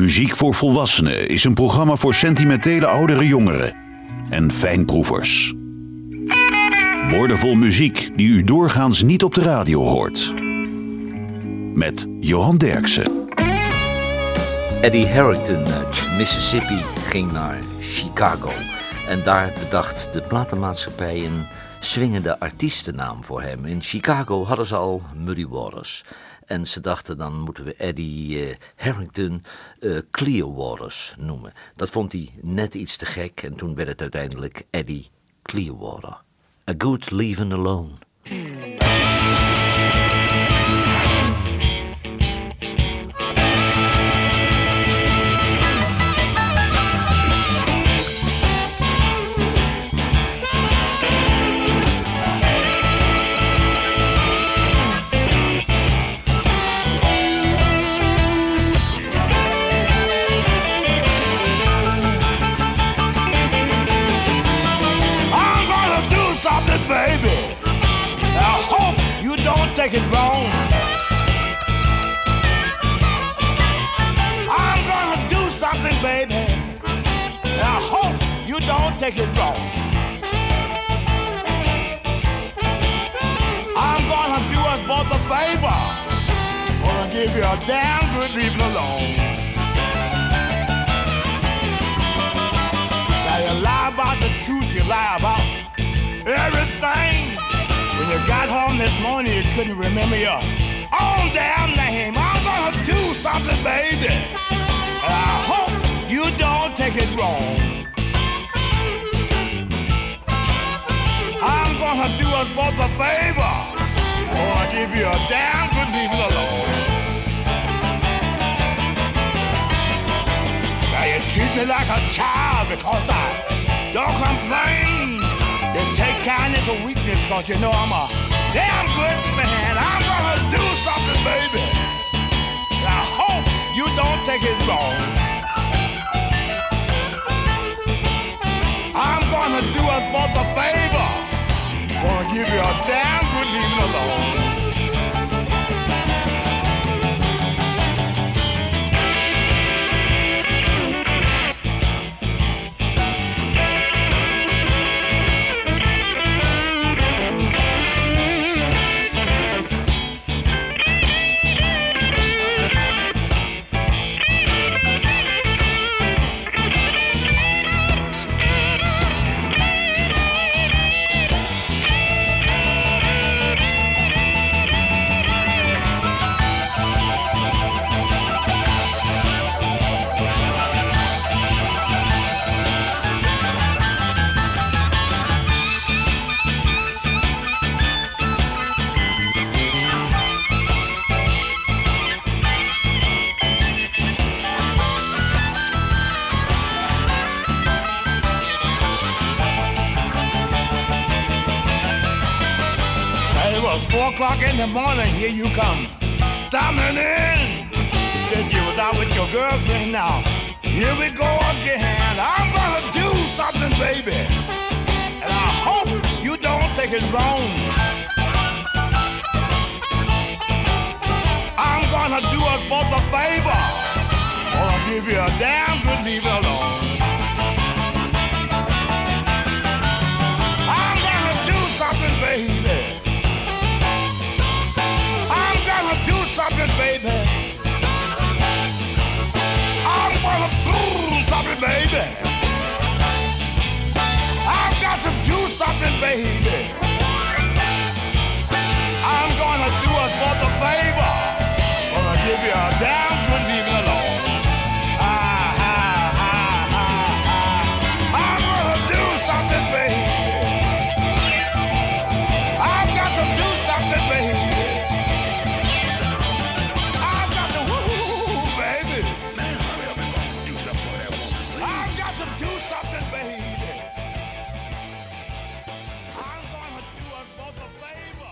Muziek voor Volwassenen is een programma voor sentimentele oudere jongeren en fijnproevers. Woordenvol muziek die u doorgaans niet op de radio hoort. Met Johan Derksen. Eddie Harrington uit Mississippi ging naar Chicago. En daar bedacht de platenmaatschappij een swingende artiestennaam voor hem. In Chicago hadden ze al Muddy Waters. En ze dachten dan moeten we Eddie uh, Harrington uh, Clearwaters noemen. Dat vond hij net iets te gek en toen werd het uiteindelijk Eddie Clearwater. A Good Leaving Alone. Gonna give you a damn good leaving alone. Now you lie about the truth, you lie about everything. When you got home this morning, you couldn't remember your own damn name. I'm gonna do something, baby. And I hope you don't take it wrong. I'm gonna do us both a favor, or I'll give you a damn good leaving alone. Treat me like a child because I don't complain. Then take kindness or weakness, cause you know I'm a damn good man. I'm gonna do something, baby. I hope you don't take it wrong. I'm gonna do us both a favor. Gonna give you a damn good leaving alone. O'clock in the morning, here you come, storming in. Said you was out with your girlfriend now. Here we go again. I'm gonna do something, baby. And I hope you don't take it wrong. I'm gonna do us both a favor. Or I'll give you a damn good leave alone. Baby.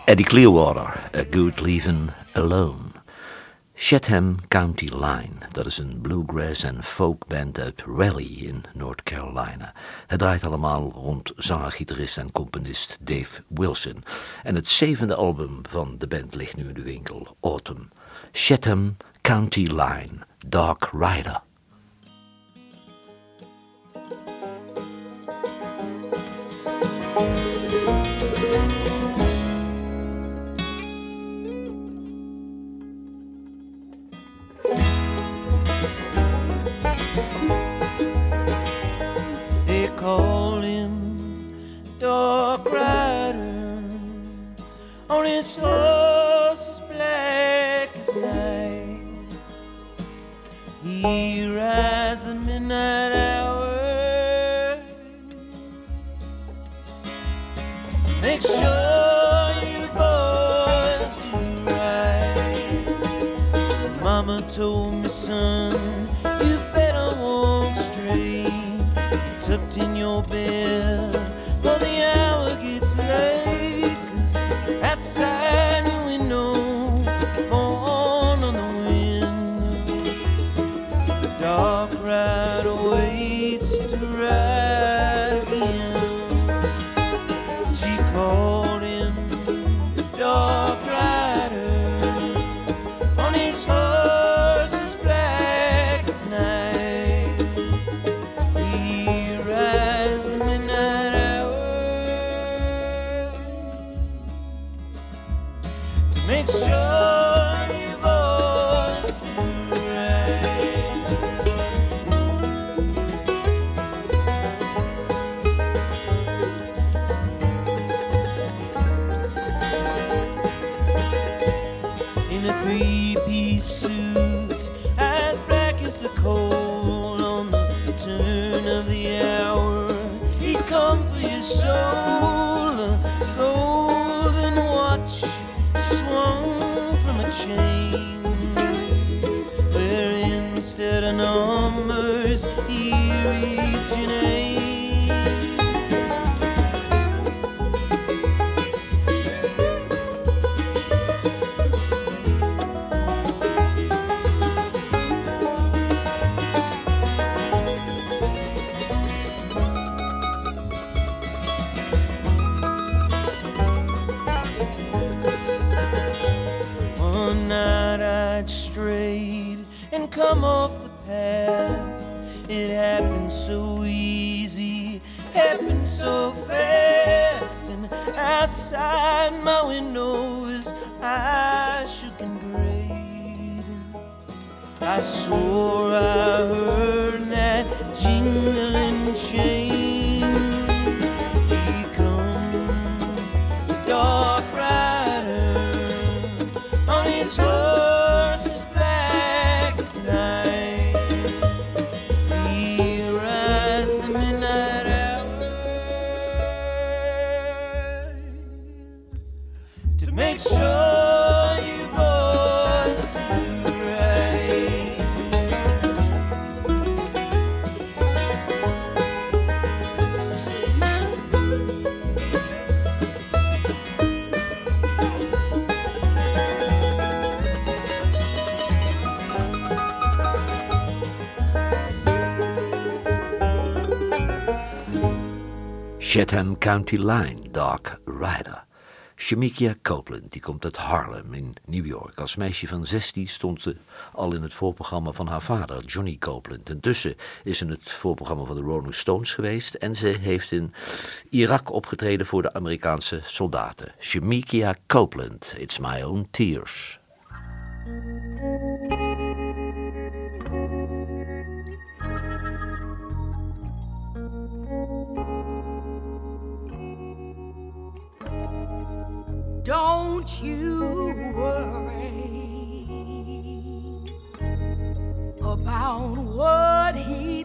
Eddie Clearwater, A Good Leaving Alone. Chatham County Line, dat is een bluegrass en folkband uit Raleigh in North Carolina. Het draait allemaal rond zanger, gitarist en componist Dave Wilson. En het zevende album van de band ligt nu in de winkel, Autumn. Chatham County Line, Dark Rider. Chatham County Line, Dark Rider. Shamikia Copeland, die komt uit Harlem in New York. Als meisje van 16 stond ze al in het voorprogramma van haar vader, Johnny Copeland. Intussen is ze in het voorprogramma van de Rolling Stones geweest en ze heeft in Irak opgetreden voor de Amerikaanse soldaten. Shamikia Copeland, It's My Own Tears. Don't you worry about what he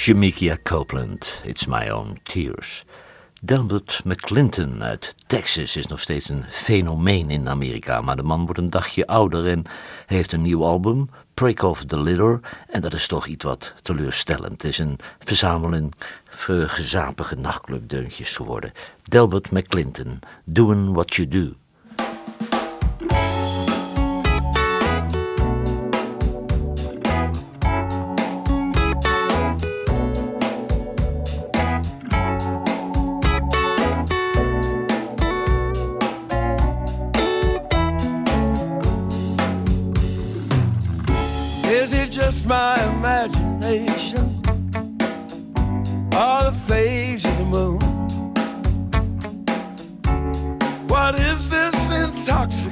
Shamikia Copeland, It's My Own Tears. Delbert McClinton uit Texas is nog steeds een fenomeen in Amerika, maar de man wordt een dagje ouder en heeft een nieuw album, Break Off the Litter, en dat is toch iets wat teleurstellend. Het is een verzameling gezapige nachtclubdeuntjes geworden. Delbert McClinton, Doing What You Do.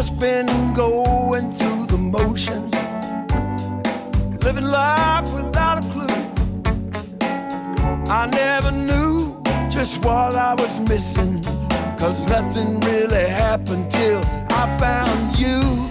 just been going through the motions, living life without a clue. I never knew just what I was missing, cause nothing really happened till I found you.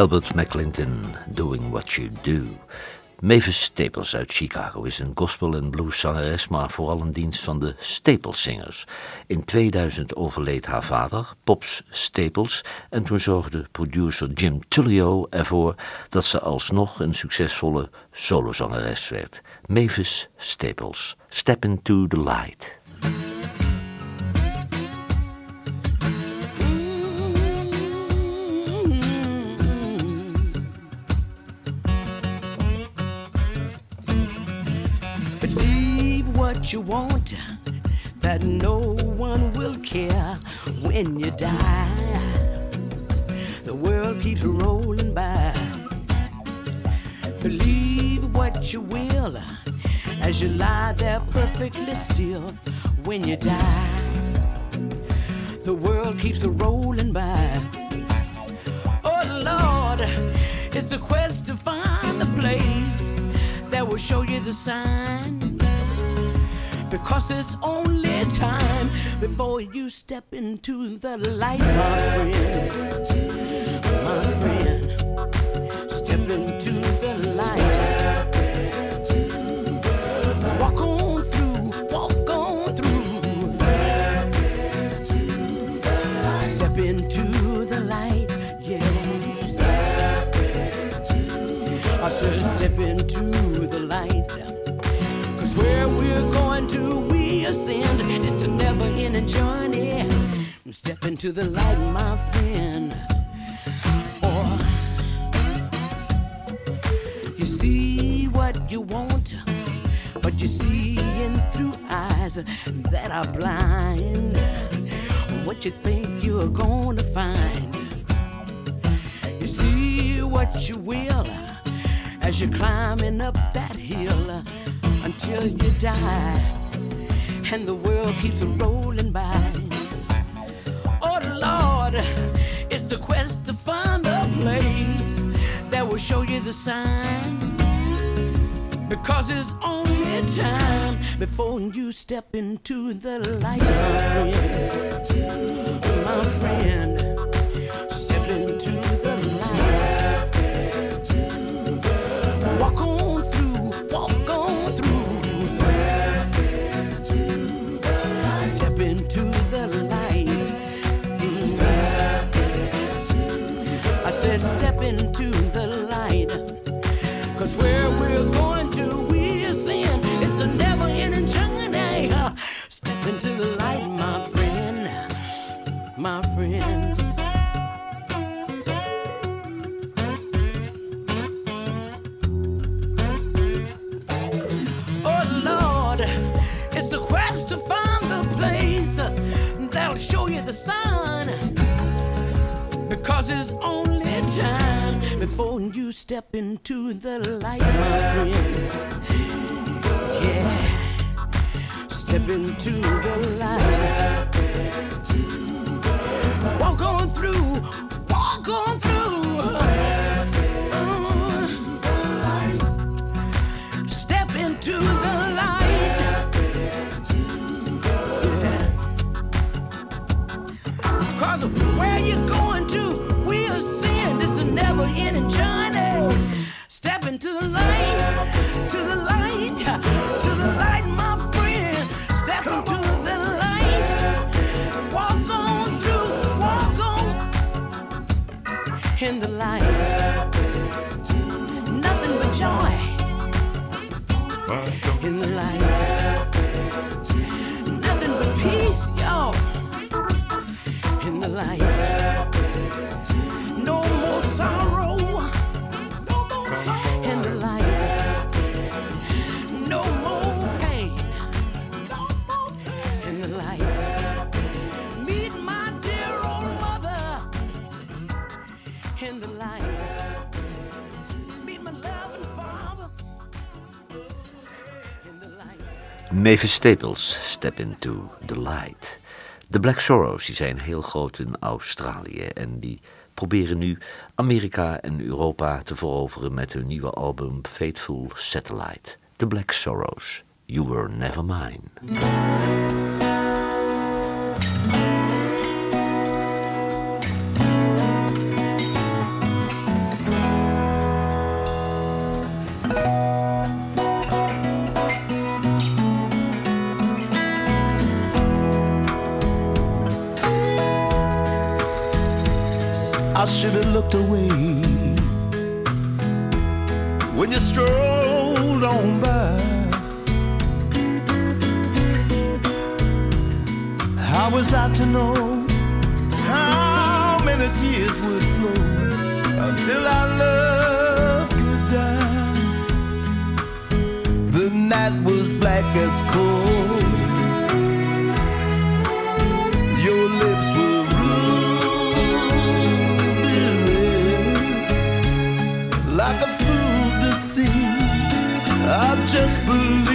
Delbert McClinton, Doing What You Do. Mavis Staples uit Chicago is een gospel- en blueszangeres, maar vooral een dienst van de Staples Singers. In 2000 overleed haar vader, Pops Staples, en toen zorgde producer Jim Tullio ervoor dat ze alsnog een succesvolle solozangeres werd. Mavis Staples, Step Into the Light. That no one will care when you die. The world keeps rolling by. Believe what you will as you lie there perfectly still when you die. The world keeps rolling by. Oh Lord, it's a quest to find the place that will show you the sign. Because it's only time before you step into the light, my friend. My friend, step into ascend. It's a never ending journey. Step into the light, my friend. Or you see what you want, but you see in through eyes that are blind. What you think you're gonna find. You see what you will as you're climbing up that hill until you die, and the world keeps rolling by. Oh Lord, it's the quest to find a place that will show you the sign. Because it's only time before you step into the light, my friend. My friend, Because it's only time before you step into the light, my friend. Yeah, step into the light. Walk on through, walk on through. Step into the light. Cause where you're going light. No more sorrow in the light. No more pain in the light. Meet my dear old mother in the light. Meet my loving father in the light. Mavis Staples, Step Into the Light. De Black Sorrows die zijn heel groot in Australië en die proberen nu Amerika en Europa te veroveren met hun nieuwe album Faithful Satellite. The Black Sorrows, You Were Never Mine. Away when you strolled on by. How was I to know how many tears would flow until our love could die? The night was black as coal. I just believed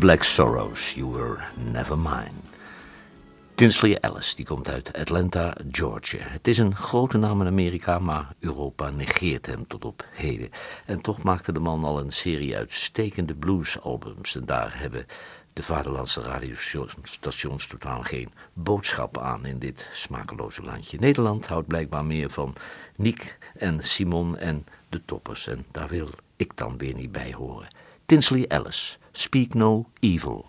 Black Sorrows, You Were Never Mine. Tinsley Ellis, die komt uit Atlanta, Georgia. Het is een grote naam in Amerika, maar Europa negeert hem tot op heden. En toch maakte de man al een serie uitstekende bluesalbums. En daar hebben de vaderlandse radiostations totaal geen boodschap aan in dit smakeloze landje. Nederland houdt blijkbaar meer van Niek en Simon en de toppers. En daar wil ik dan weer niet bij horen. Tinsley Ellis, Speak No Evil.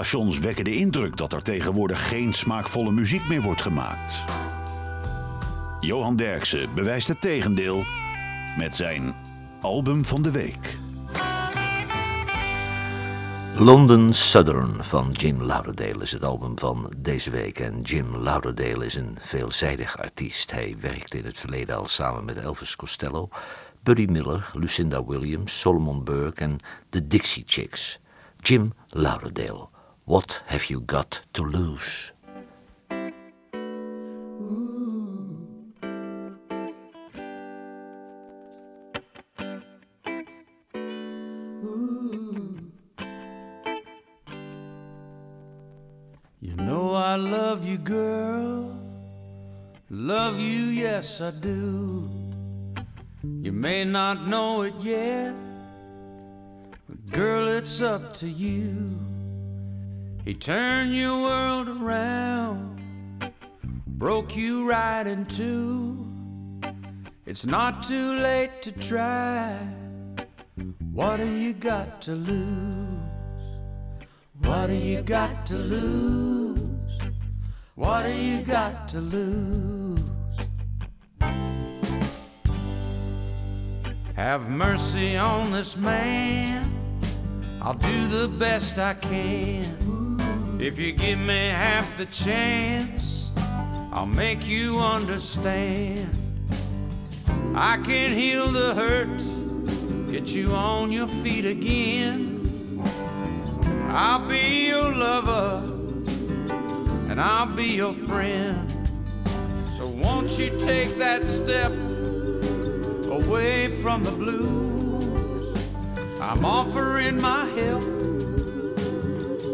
Radiostations wekken de indruk dat er tegenwoordig geen smaakvolle muziek meer wordt gemaakt. Johan Derksen bewijst het tegendeel met zijn album van de week. London Southern van Jim Lauderdale is het album van deze week. En Jim Lauderdale is een veelzijdig artiest. Hij werkte in het verleden al samen met Elvis Costello, Buddy Miller, Lucinda Williams, Solomon Burke en de Dixie Chicks. Jim Lauderdale, What Have You Got to Lose? You know I love you, girl. Love you, yes, I do. You may not know it yet, but girl, it's up to you. He turned your world around, broke you right in two. It's not too late to try. What do you got to lose? What do you got to lose? What do you got to lose? Have mercy on this man. I'll do the best I can. If you give me half the chance, I'll make you understand. I can heal the hurt, get you on your feet again. I'll be your lover and I'll be your friend. So won't you take that step away from the blues? I'm offering my help.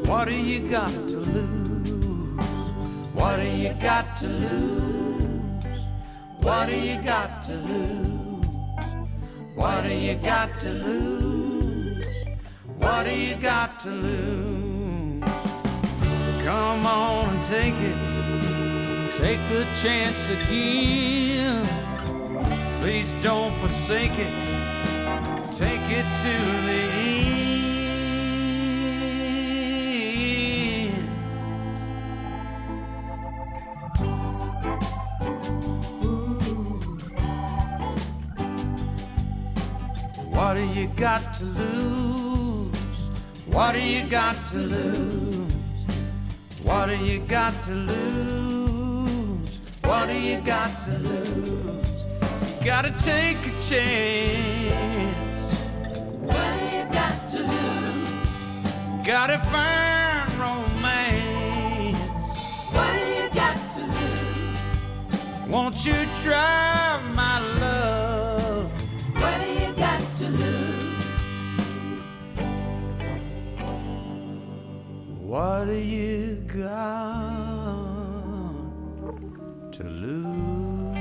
What do you got to lose? What do you got to lose? What do you got to lose? What do you got to lose? What do you got to lose? Come on and take it. Take the chance again. Please don't forsake it. Take it to the end. To lose? What do you got to lose? What do you got to lose? What do you got to lose? You gotta take a chance. What do you got to lose? Gotta find romance. What do you got to lose? Won't you try my love? What do you got to lose?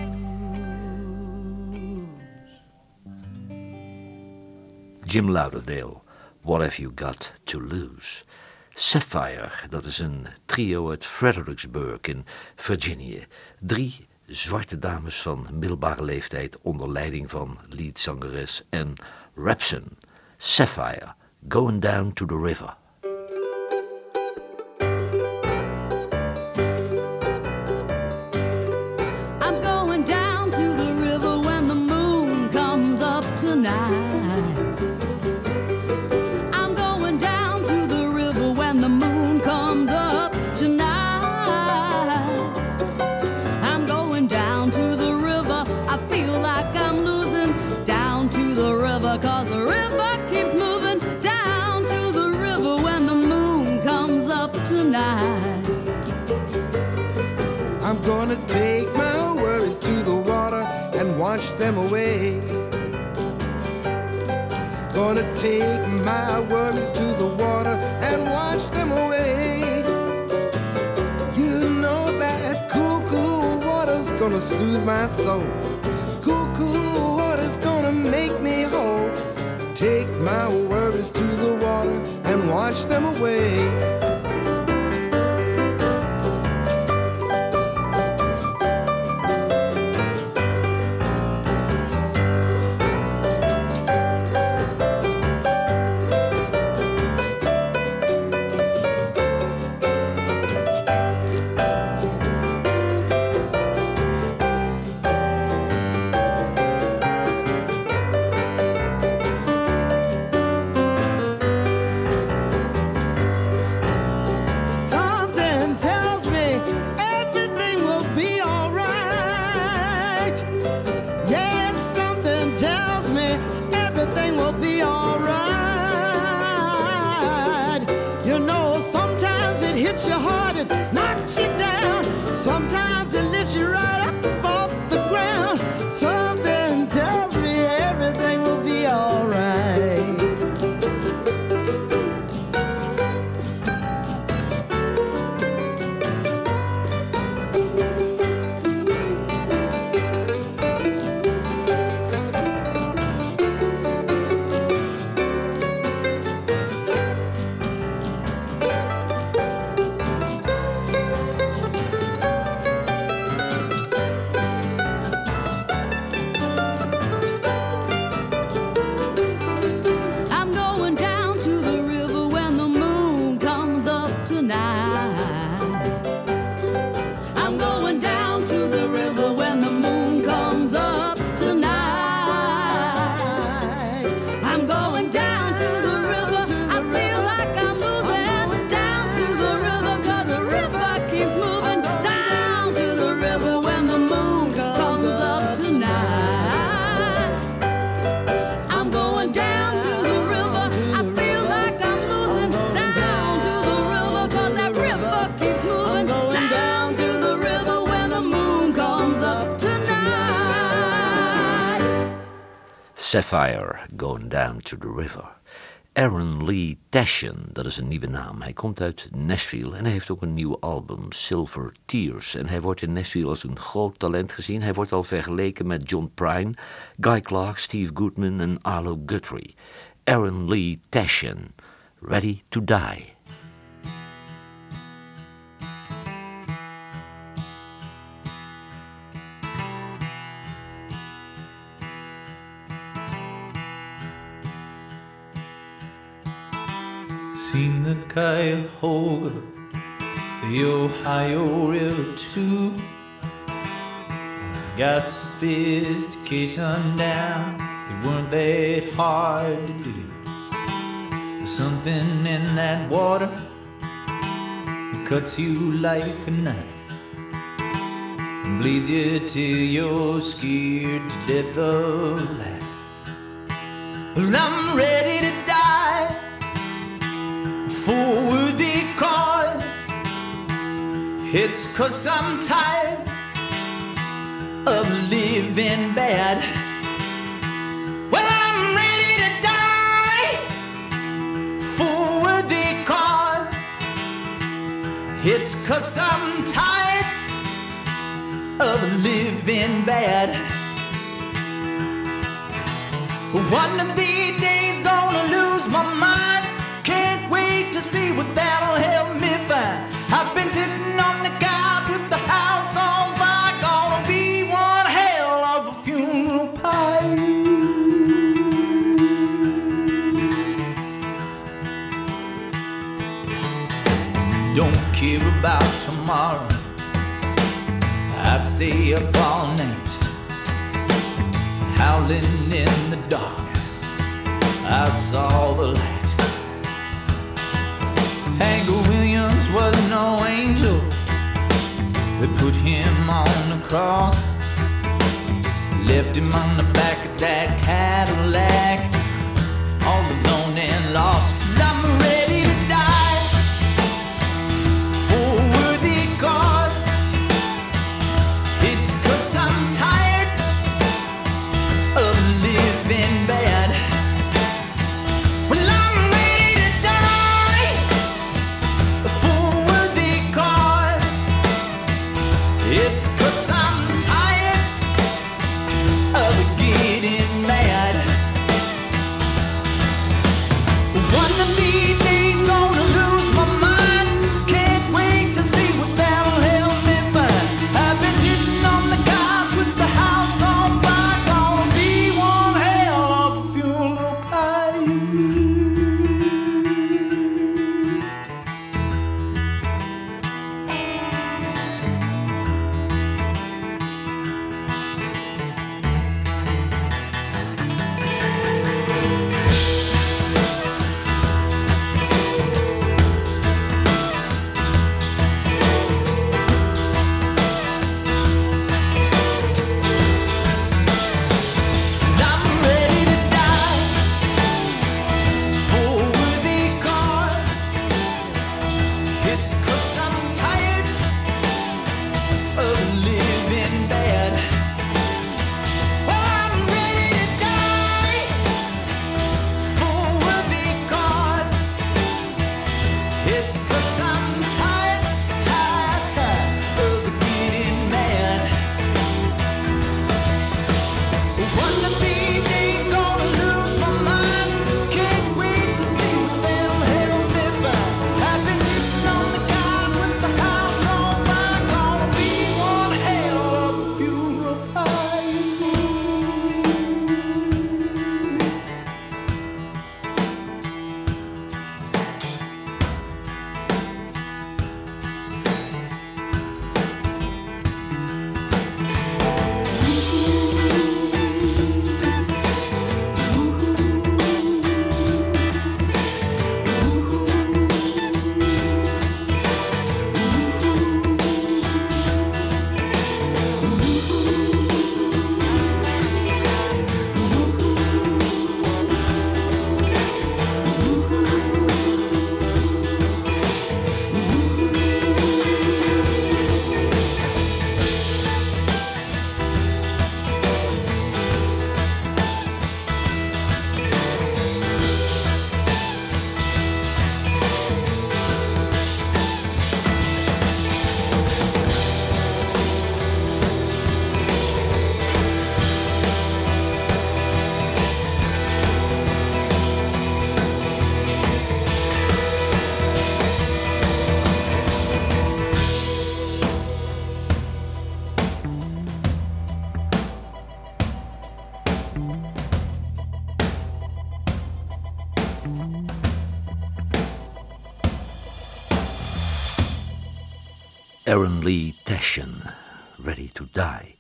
Jim Lauderdale, What Have You Got to Lose? Sapphire, dat is een trio uit Fredericksburg in Virginia. Drie zwarte dames van middelbare leeftijd onder leiding van leadzangeres Ann Rapson. Sapphire, Going Down to the River. Them away. Gonna take my worries to the water and wash them away. You know that cool, cool water's gonna soothe my soul. Cool, cool water's gonna make me whole. Take my worries to the water and wash them away. Sapphire, Going Down to the River. Aaron Lee Tashian, dat is een nieuwe naam. Hij komt uit Nashville en hij heeft ook een nieuw album, Silver Tears. En hij wordt in Nashville als een groot talent gezien. Hij wordt al vergeleken met John Prine, Guy Clark, Steve Goodman en Arlo Guthrie. Aaron Lee Tashian, Ready to Die. Cuyahoga, the Ohio River too. Got sophistication down, it weren't that hard to do. There's something in that water that cuts you like a knife and bleeds you till you're scared to death of life. Well, I'm ready to die for worthy cause. It's cause I'm tired of living bad. Well, I'm ready to die for worthy cause. It's cause I'm tired of living bad. One of these days gonna lose my mind. See what that'll help me find. I've been sitting on the couch with the house on fire. Gonna be one hell of a funeral pie. Don't care about tomorrow. I stay up all night howling in the darkness. I saw the light. Was no angel. They put him on the cross, left him on the back of that Cadillac, all alone and lost. Aaron Lee Tashen, Ready to Die.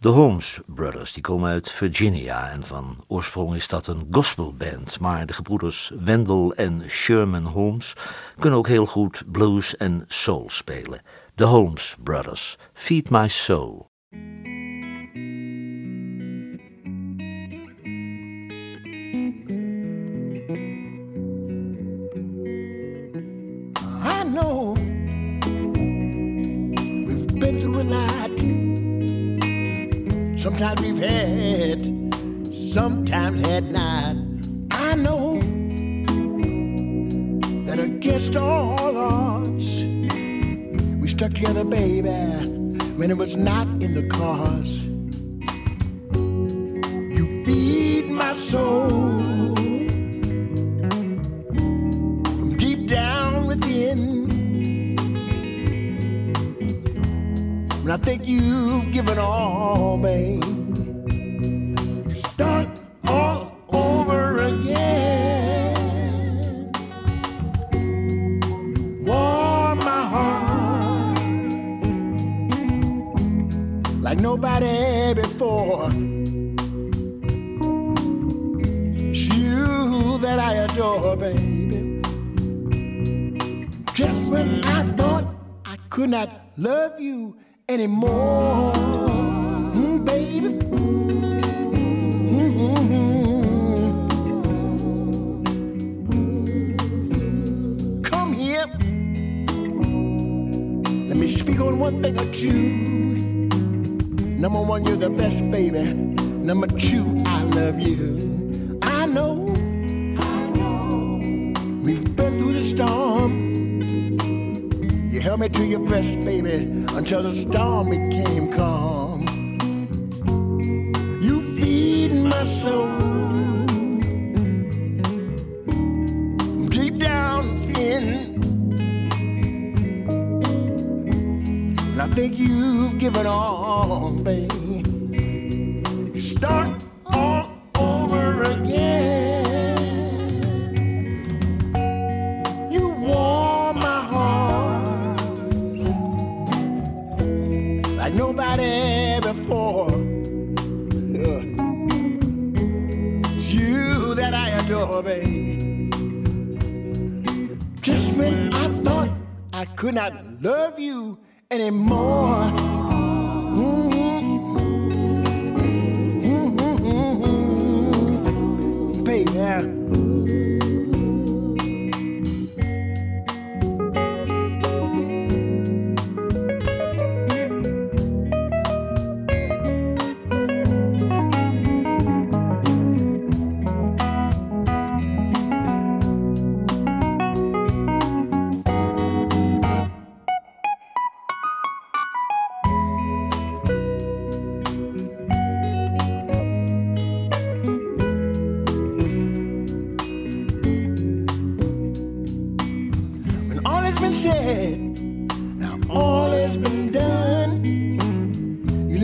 De Holmes Brothers die komen uit Virginia en van oorsprong is dat een gospelband, maar de gebroeders Wendell en Sherman Holmes kunnen ook heel goed blues en soul spelen. De Holmes Brothers, Feed My Soul. Sometimes we've had, sometimes had not. I know that against all odds, we stuck together, baby, when it was not in the cause. Held me to your breast, baby, until the storm became calm. You feed my soul. Deep down. And I think you've given all, babe. Anymore.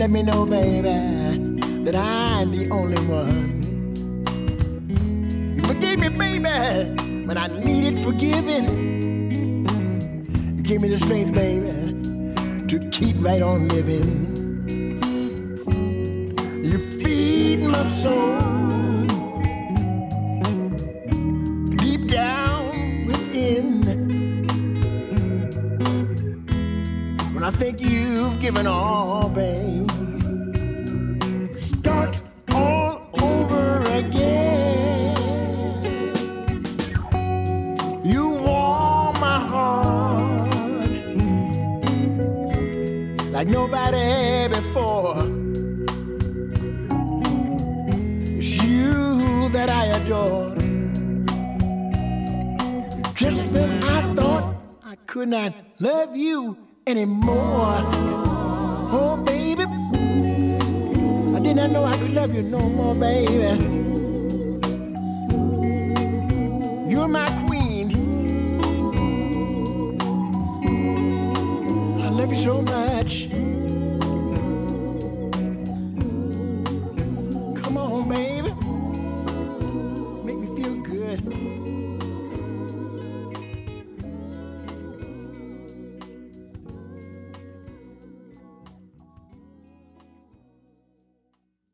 Let me know, baby, that I'm the only one. You forgave me, baby, when I needed forgiving. You gave me the strength, baby, to keep right on living. You feed my soul deep down within. When I think you've given all, babe,